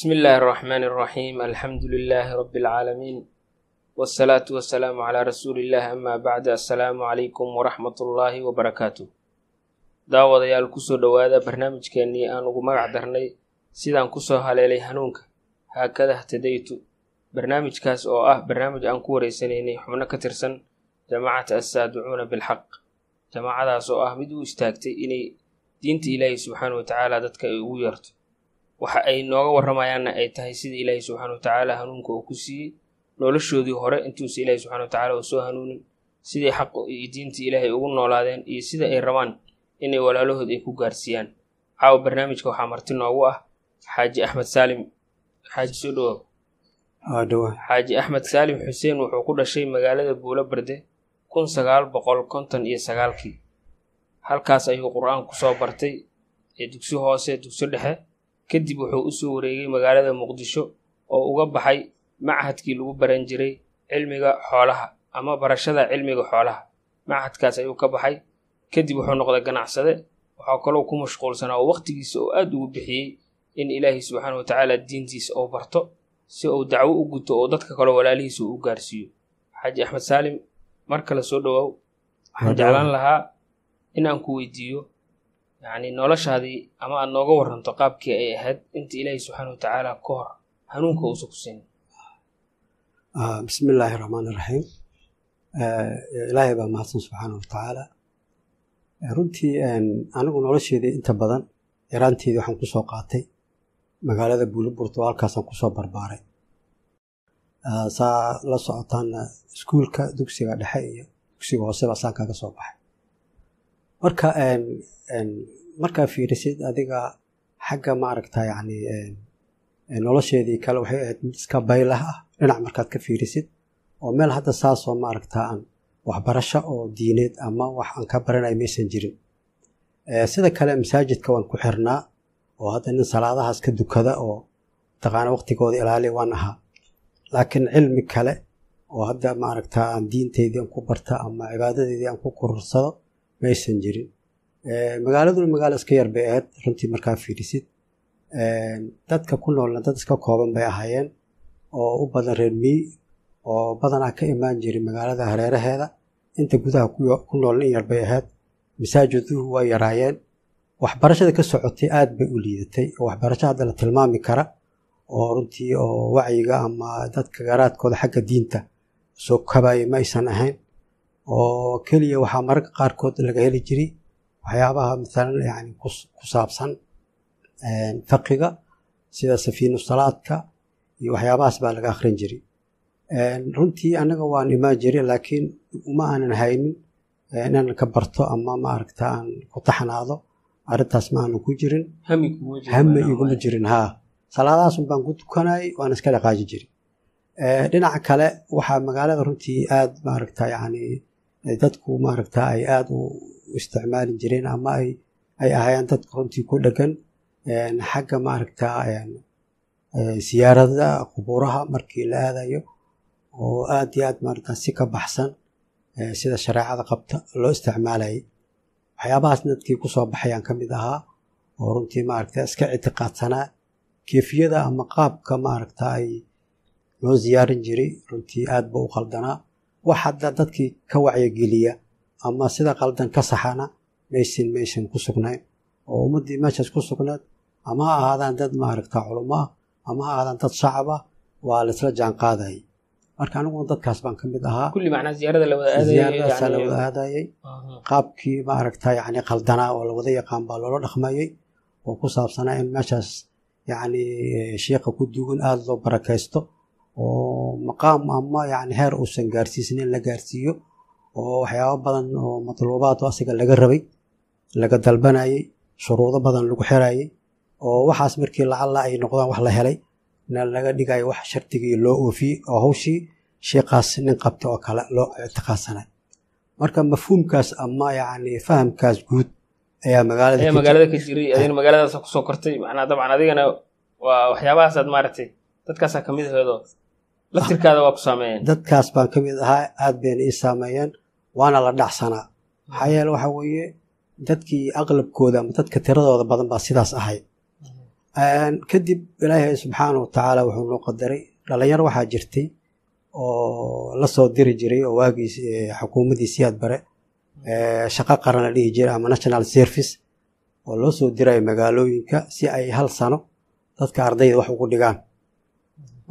بسم الله الرحمن الرحيم الحمد لله رب العالمين والصلاة والسلام على رسول الله أما بعد السلام عليكم ورحمة الله وبركاته daawadayaal kusoo dhowaada barnaamijkeennii aan ugu magac darnay sidaan kusoo haleelay hanuunka haakada htadaytu barnaamijkaas oo ah barnaamij aan ku wareysanaynay xubno ka tirsan jamaacata assaaducuuna bilxaq jamaacadaas oo ah mid u istaagtay inay diinta ilaahi subxaana wa tacaala dadka ay ugu yeerto waxa ay nooga warramayaanna ay tahay sida ilaahi subxaana wa tacaala hanuunka uu ku siiyey. Noloshoodii hore intuusa ilaahi subxana wa tacaala uu soo hanuunin siday xaq iyo diinta ilaahay ugu noolaadeen iyo sida ay rabaan inay walaalahood ay ku gaarsiiyaan. Caawa barnaamijka waxaa marti noogu ah xaaji axmed saalim. Xaaji soo dhawow. Xaaji axmed saalim xuseen wuxuu ku dhashay magaalada buulo barde kun sagaal boqol konton iyo sagaalkii. Halkaas ayuu qur'aan ku soo bartay ee dugsi hoose dugsi dhexe kadib wuxuu u soo wareegay magaalada muqdisho oo uga baxay machadkii lagu baran jiray cilmiga xoolaha ama barashada cilmiga xoolaha. Machadkaas ayuu ka baxay kadib wuxuu noqday ganacsade waxaa kaloo ku mashquulsanaa oo waqtigiisa oo aada ugu bixiyey in ilaahay subxaana wa tacaala diintiisa uu barto si uu dacwo u guto oo dadka kale walaalihiisa uu u gaarsiiyo. Xaaji axmed saalim mar kale soo dhowaaw waxaan jeclaan lahaa in aan ku weydiiyo yacni noloshaadii ama aad nooga waranto qaabkii ay ahayd inta ilaahay subxaana wa tacaala ka hor hanuunka uusa ku siin bismi illaahi raxmaan iraxiim ilaahay baa mahadsan subxaana wa tacaala runtii anigu nolosheedii inta badan yaraanteedii waxaan ku soo qaatay. Magaalada buuliburto oo halkaasaan ku soo barbaaray. Saa la socotaana iskuulka dugsiga dhexe iyo dugsiga hooseba saan kaga soo baxay marka markaa fiirisid adiga xagga maaragta yacni nolosheedii kale waxay ahayd mid iska baylah ah dhinac markaad ka fiirisid oo meel hadda saasoo maaragta aan waxbarasho oo diineed ama wax aan ka baranay maysan jirin. Sida kale masaajidka waan ku xirnaa oo hadda nin salaadahaas ka dukada oo mataqaana waqtigooda ilaaliya waan ahaa. Laakiin cilmi kale oo hadda maaragta aan diinteydii aan ku barta ama cibaadadeydii aan ku kurursado maysan jirin. Magaaladuna magaalo iska yar bay ahayd runtii markaa fiirisid. Dadka ku noolna dad iska kooban bay ahaayeen oo u badan reer miyi oo badanaa ka imaan jiray magaalada hareeraheeda. Inta gudaha ku noolna in yar bay ahayd. Masaajiduhu waa yaraayeen. Waxbarashada ka socotay aada bay u liidatay. Oo waxbarasho hadda la tilmaami kara oo runtii oo wacyiga ama dadka garaadkooda xagga diinta soo kabaaya ma aysan ahayn oo keliya waxaa mararka qaarkood laga heli jiray waxyaabaha maalan yani ku saabsan faqiga sida safiinu salaadka iyo waxyaabahaas baa laga akhrin jiray. Runtii anaga waan imaan jiray laakiin uma aanan haynin inaanan ka barto ama maaragta aan ku taxnaado arrintaas ma aanan ku jirin. Hame iguma jirin haa. Salaadahaasun baan ku tukanayay waan iska dhaqaaji jiray. Dhinaca kale waxaa magaalada runtii aada maaragta yani dadku maaragta ay aada u isticmaali jireen ama ay ay ahaayeen dadka runtii ku dhegan xagga maaragta siyaarada qubuuraha markii la aadayo oo aada iyo aad maaragta si ka baxsan sida shareecada qabta loo isticmaalayay waxyaabahaas dadkii ku soo baxayaan ka mid ahaa oo runtii maaragta iska ictiqaadsanaa keefiyada ama qaabka maaragta ay loo ziyaarin jiray runtii aad ba u qaldanaa wax hadda dadkii ka wacyageliya ama sida qaldan ka saxana maysan maysan ku sugnayn. Oo ummaddii meeshaas ku sugnayd ama ha ahaadaan dad maaragta culamo ah ama ha ahaadaan dad shacab ah waa laisla jaan qaadayay marka aniguna dadkaas baan ka mid ahaa. Ziyaaradaasa la wada aadayay qaabkii maaragta yani qaldanaa oo lawada yaqaan baa loola dhaqmayay. Oo ku saabsanaa in meeshaas yani shiikha ku duugan aada loo barakaysto oo maqaam ama yani heer uusan gaarsiisnayn la gaarsiiyo oo waxyaabo badan oo matluubaad asiga laga rabay laga dalbanayay shuruudo badan lagu xirayay oo waxaas markii lacalla ay noqdaan wax la helay na laga dhigayo wax shardigii loo oofiyey oo hawshii sheikaas nin qabta oo kale loo ictiqaadsanay marka mafhuumkaas ama yani fahamkaas guud ayaa magaalada ka jiray adigna magaaladaas ku soo kortay. Macnaa dabcan adigana waa waxyaabahaasaad maaragtay dadkaasaa ka mid aheedoo dadkaas baan ka mid ahaa aad bayna ii saameeyeen waana la dhacsanaa maxaa yeele waxa weeye dadkii aqlabkooda ama dadka tiradooda badan baa sidaas ahay. Kadib ilaahay subxaana wa tacaala wuxuu noo qadaray dhalinyaro waxaa jirtay oo la soo diri jiray oo waagiis xukuumaddii siyaad bare shaqo qaran la dhihi jiray ama national service oo loo soo dirayo magaalooyinka si ay hal sano dadka ardayda wax ugu dhigaan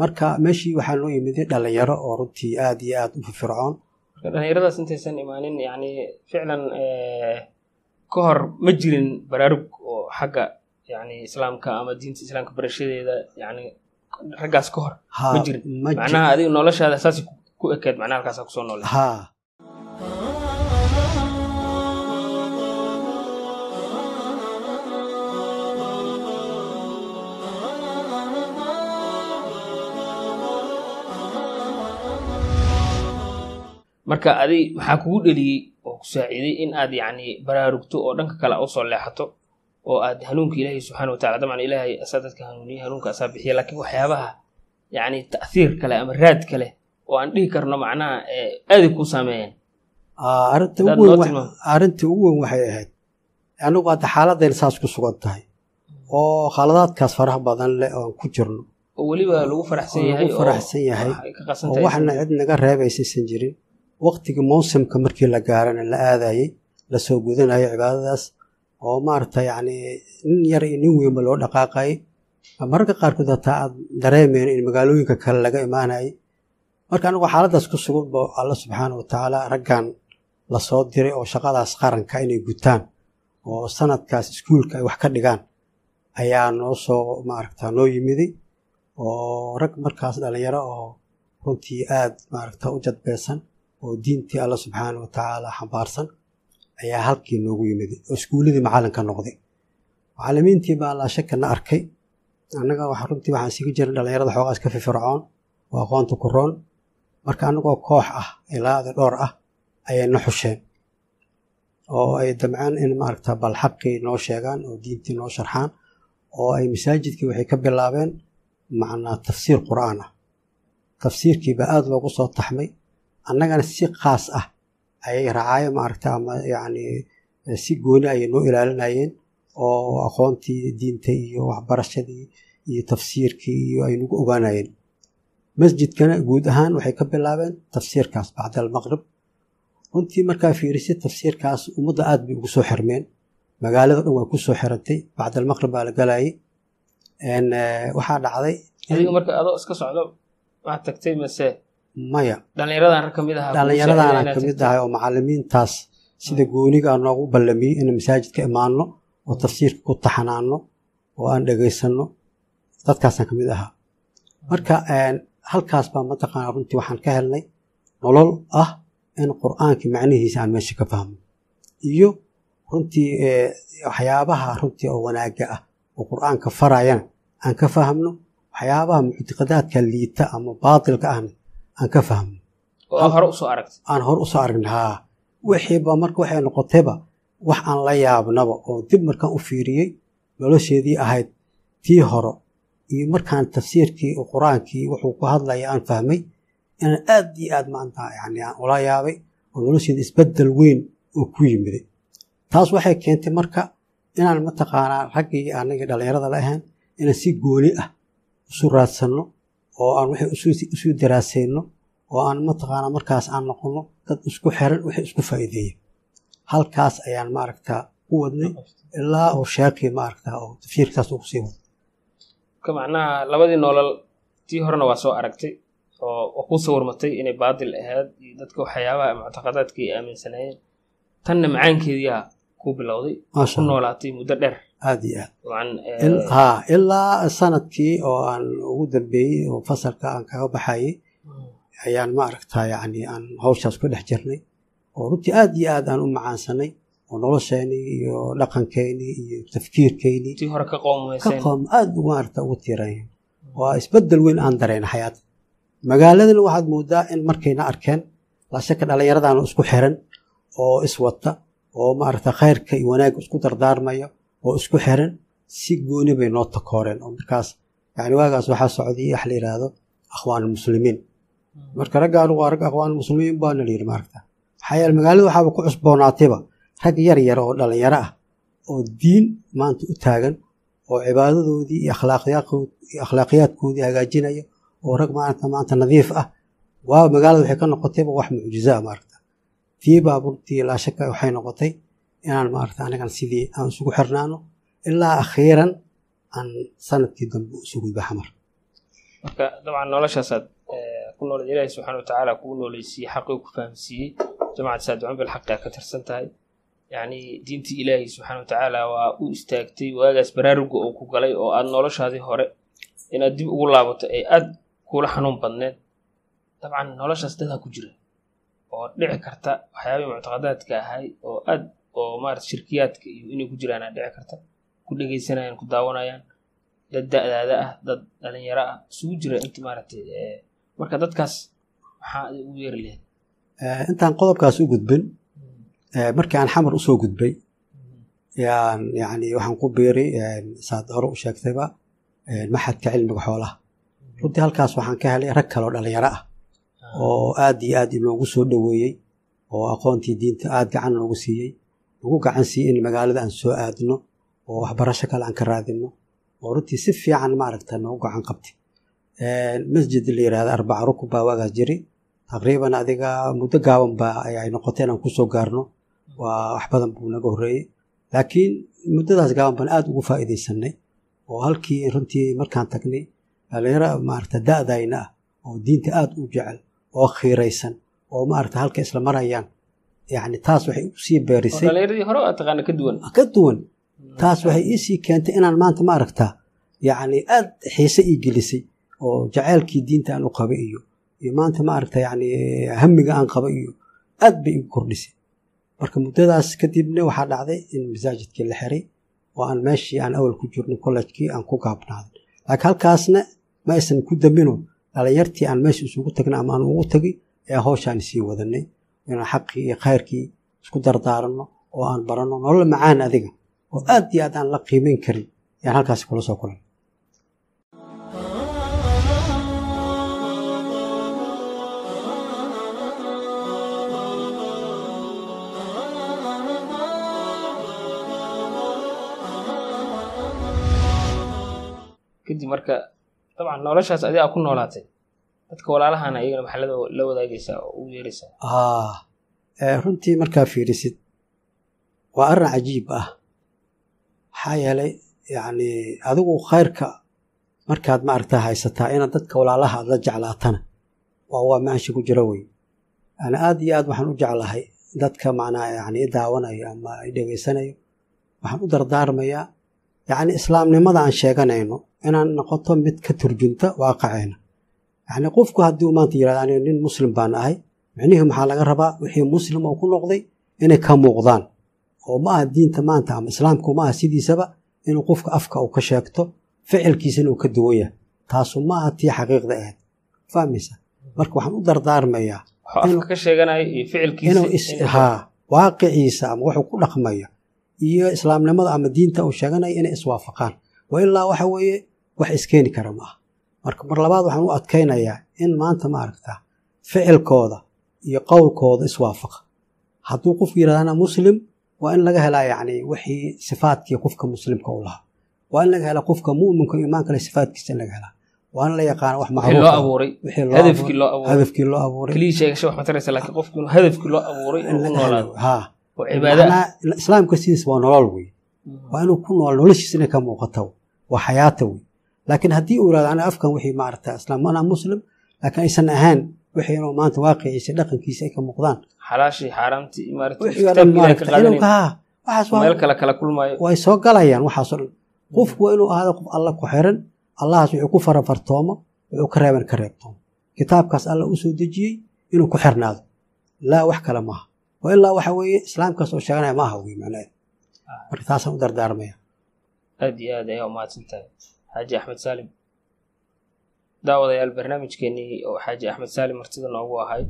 marka meeshii waxaa noo yimiday dhalinyaro oo runtii aada iyo aada u firfircoon. Dhalinyaradaas intaysan imaanin yani ficlan ka hor ma jirin baraarug oo xagga yani islaamka ama diinta islaamka barashadeeda yani raggaas ka hor ma jirin. macnaha adiga noloshaada saasi ku ekeed macnaha halkaasa ku soo noole marka adi maxaa kugu dheliyey oo ku saaciiday in aad yacni baraarugto oo dhanka kale u soo leexato oo aad hanuunka ilaahay subxana watacala dabcan ilaahay asaa dadka hanuuniye hanuunka asaa bixiya laakiin waxyaabaha yacni ta'hiir kale ama raad kale oo aan dhihi karno macnaha aaday kuu saameeyeen. Arrinta ugu weyn waxay ahayd anigu hadda xaaladayna saas ku sugan tahay. Oo khaladaadkaas faraha badan leh oan ku jirno. Oo weliba lagu faraxsan yahay lagu faraxsan yahay. oo waxna cid naga reebaysaysan jirin waqtigii mawsimka markii la gaarana la aadayey la soo gudanayo cibaadadaas oo maaragta yacni nin yar iyo nin weynba loo dhaqaaqayay. Mararka qaarkood hataa aad dareemeen in magaalooyinka kale laga imaanayay. Marka anigoo xaaladdaas ku sugan ba alla subxaana wa tacaala raggan la soo diray oo shaqadaas qaranka inay gutaan oo sanadkaas iskuulka ay wax ka dhigaan ayaa noo soo maaragta noo yimiday oo rag markaas dhalinyaro oo runtii aad maaragta u jadbeesan oo diintii alla subxaana wa tacaala xambaarsan ayaa halkii noogu yimid oo iskuulladii macallinka noqday. Macallimiintii baa laa shaka na arkay. Annaga runtii waxaan sigi jiray dhallinyarada xoogaas ka firfircoon oo aqoonta ku roon. Marka annagoo koox ah ilaada dhowr ah ayay na xusheen. Oo ay damceen in maaragta bal xaqii noo sheegaan oo diintii noo sharxaan oo ay masaajidkii waxay ka bilaabeen macnaa tafsiir qur'aan ah. Tafsiirkiibaa aada loogu soo taxmay annagana si khaas ah ayay racaayo maaragta ama yacni si gooni ayay noo ilaalinayeen oo aqoontii diinta iyo waxbarashadii iyo tafsiirkii iyo ay nagu ogaanayeen. Masjidkana guud ahaan waxay ka bilaabeen tafsiirkaas bacda almaqrib runtii markaa fiirisay tafsiirkaas ummadda aad bay ugu soo xirmeen. Magaalada dhan waa ku soo xirantay bacda almaqrib baa la galayay waxaa dhacday adiga marka adoo iska socdo waxaad tagtay mase maya. Kamid dhallinyaradaana ka mid ahay oo macallimiintaas sida gooniga noogu ballamiyey in masaajidka imaanno oo tafsiirka ku taxanaano oo aan dhegaysanno dadkaasaan ka mid ahaa. Marka halkaas baa mataqaana runtii waxaan ka helnay nolol ah in qur'aankii macnihiisa aan meesha ka fahmo. Iyo runtii waxyaabaha runtii oo wanaagga ah oo qur'aanka farayana aan ka fahmno waxyaabaha muctiqadaadka liita ama baatilka ahna aan ka aragtay. Aan hore u soo aragna haa wixiiba marka waxay noqotayba wax aan la yaabnaba oo dib markaan u fiiriyey nolosheedii ahayd tii hore. Iyo markaan tafsiirkii qur'aankii wuxuu ku hadlaya aan fahmay inaan aad iyo aad maanta yani aan ula yaabay oo nolosheeda isbeddel weyn oo ku yimiday taas waxay keentay marka inaan mataqaanaa raggii anagii dhallinyarada la ahayn inaan si gooni ah isu raadsanno oo aan wixii isu daraasayno oo aan mataqaanaa markaas aan noqonno dad isku xiran wixii isku faa'iideeya halkaas ayaan maaragtaa u wadnay ilaa oo sheekii maaragtaa oo tafsiirkaas ugu sii wada ka macnaha labadii nolol tii horena waa soo aragtay oo ku sawirmatay inay baadil ahayd iyo dadka waxyaabaha muctaqadaadka ay aaminsanayeen tanna macaankeediyaa ku bilowday ku noolaatay muddo dheer aad iyo aad ha ilaa sannadkii oo aan ugu dambeeyey oo fasalka aan kaga baxayay ayaan maaragtaa yacni aan hawshaas ku dhex jirnay oo runtii aad iyo aad aan u macaansanay oo nolosheenii iyo dhaqankeenii iyo tafkiirkeynii ka qoom aad maaragta ugu tiiranya waa isbeddel weyn aan dareyna xayaata magaaladana waxaad moodaa in markayna arkeen laashaka dhallinyaradaana isku xiran oo iswata oo maaragta khayrka iyo wanaagga isku dardaarmaya oo isku xiran si gooni bay noo takooreen oo markaas yani waagaas waxaa socday wax la yidhaahdo akhwaanulmuslimiin marka raggaan waa rag akhwaanulmuslimiin baana la yidhi maaragta. Maxaa yeele magaalada waxaaba ku cusboonaatayba rag yar yar oo dhallinyaro ah oo diin maanta u taagan oo cibaadadoodii iyo akhlaaqiyaadkoodii hagaajinaya oo rag maarata maanta nadiif ah. Waa magaalada waxay ka noqotayba wax mucjizaa maarata tii baaburtii laa shaka waxay noqotay inaan maarata anigan sidii aan isugu xirnaano ilaa akhiiran aan sannadkii dambe isugu baxmar marka dabcan noloshaasaad ku nooled ilaahi subxana wa tacaala kugu nooleysiiyey xaqii ku fahamsiiyey jamacad saadicun bilxaqi aa ka tirsan tahay. Yacni diintii ilaahi subxaana wa tacaala waa u istaagtay waagaas baraaruga oo ku galay oo aad noloshaadii hore inaad dib ugu laabato ay aad kula xanuun badneed dabcan noloshaas dadaa ku jira oo dhici karta waxyaabihii muctaqadaadka ahay oo aad oo maarata shirkiyaadka iyo inay ku jiraan aa dhici karta. Ku dhegaysanayaan ku daawanayaan. Dad da-daada ah dad dhalinyaro ah isugu jira inta maaragtay marka dadkaas maxaa ugu yeeri lahayd. Intaan qodobkaas u gudbin markii aan xamar u soo gudbay yaan yani waxaan ku biiray saad hore u sheegtayba maxadka cilmiga xoolaha. Runtii halkaas waxaan ka helay rag kaloo dhalinyaro ah oo aad iyo aad inoogu soo dhoweeyey oo aqoontii diinta aad gacan noogu siiyey nagu gacan siiyey in magaalada aan soo aadno oo waxbarasho kale aan ka raadino oo runtii si fiican maaragta noogu gacan qabtay. Masjid la yirahda arbaca rukub baa waagaas jiri. Taqriiban adiga muddo gaaban baa ay noqotay inaan ku soo gaarno. Waa wax badan buu naga horreeyey. Laakiin muddadaas gaaban baan aad ugu faa'iidaysanay oo halkii runtii markaan tagnay dhalinyaro maaragta da'dayna ah oo diinta aad u jecel oo khiiraysan oo maaragta halka isla marayaan yacni taas waxay u sii ka duwan. Taas waxay iisii keentay inaan maanta maaragta yacni aad xiise ii gelisay oo jaceylkii diinta aan u qaba iyo iyo maanta maaragta yacni hamiga aan qaba iyo aad bay igu kordhisay. Marka muddadaas kadibna waxaa dhacday in masaajidkii la xiray oo aan meeshii aan awal ku jirnay kollejkii aan ku gaabnaaday. Laakiin halkaasna ma aysan ku dambino dhalinyartii aan meesha isugu tagnay ama aan ugu tagay ee hawshaan sii wadanay inaan xaqii iyo khayrkii isku dardaaranno oo aan baranno nolol macaan adiga oo aad iyo aad aan la qiimeyn karin. Yaan halkaasi kula soo kulan kadib marka dabcan noloshaas adiga aa ku noolaatay dadka walaalahana iyagana maxaa la wadaagaysaa oo ugu yeeraysaa runtii markaa fiirisid waa arrin cajiib ah. Maxaa yeelay yacni adigu khayrka markaad maaragta haysataa inaad dadka walaalaha aad la jeclaatana waa waa maansha ku jira wey yani aad iyo aad waxaan u jeclahay dadka macnaa yani i daawanayo ama i dhegaysanayo. Waxaan u dardaarmayaa yacni islaamnimada aan sheeganayno inaan noqoto mid ka turjunta waaqaceena yacni qofku haddii maanta yirahda nin muslim baan ahay micnihii maxaa laga rabaa? Wixii muslim oo ku noqday inay ka muuqdaan. Oo ma aha diinta maanta ama islaamku ma aha sidiisaba inuu qofka afka uu ka sheegto ficilkiisana uu ka duwan yahay. Taasu ma aha tii xaqiiqda ahayd. Fahmaysa marka waxaan u dardaarmayaa inuu waaqiciisa ama wuxuu ku dhaqmaya iyo islaamnimada ama diinta uu sheeganaya inay iswaafaqaan. Wa ilaa waxa weeye wax iskeeni kara ma aha marka mar labaad waxaan u adkaynayaa in maanta maaragta ficilkooda iyo qowlkooda iswaafaqa. Hadduu qofku yidhahda ana muslim waa in laga helaa yacni wixii sifaadkii qofka muslimka u lahaa. Waa in laga helaa qofka mu'minka iimaan kale sifaadkiisa in laga helaa. Waa in la yaqaana wax macruuf abuuray. Hadafkii loo abuuray. Hadafkii loo abuuray. Keliya sheegasho wax mataraysa laakiin qofku inuu hadafkii loo abuuray in inuu ku laga noolaado helo haa. Oo cibaado ah macnaha islaamka sidiisa waa nolol wey waa inuu ku nool noloshiisa inay ka muuqato. Waa xayaata wey laakiin haddii uu yihahdo aniga afkan wixii maaragta islaam anaa muslim laakiin aysan ahayn wixii inuu maanta waaqiciisa dhaqankiisa ay ka muuqdaan. Oo way soo galayaan waxaasoo dhan. Qofku waa inuu ahaado qof alla ku xiran allahaas wuxuu ku farafartoomo wuxuu ka reeban ka reebtoomo. Kitaabkaas alla u soo dejiyey inuu ku xirnaado. Laa wax kale maaha. Wa ilaa waxa weeye islaamkaas oo sheeganaya maaha wey macnaheed marka taasaan u dardaarmaya. Aad iyo aad ayaa umahadsan tahay xaaji axmed saalim daawadayaal barnaamijkeenii oo xaaji axmed saalim martida noogu ahay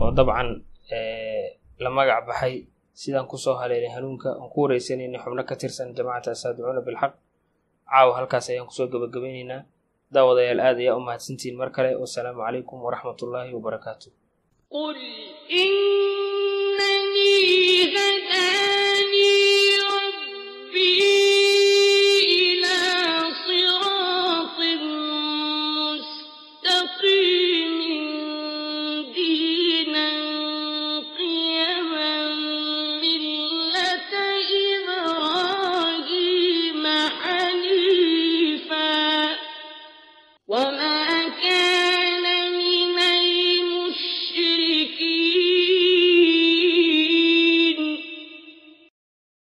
oo dabcan eh, la magac baxay sidaan ku soo haleelay hanuunka aan ku wareysanayna xubno ka tirsan jamaacata asaadicuuna bilxaq. Caawa halkaas ayaan ku soo gabagabaynaynaa daawadayaal aad ayaa u mahadsantihiin mar kale. Wasalaamu calaykum waraxmatullaahi wabarakaatu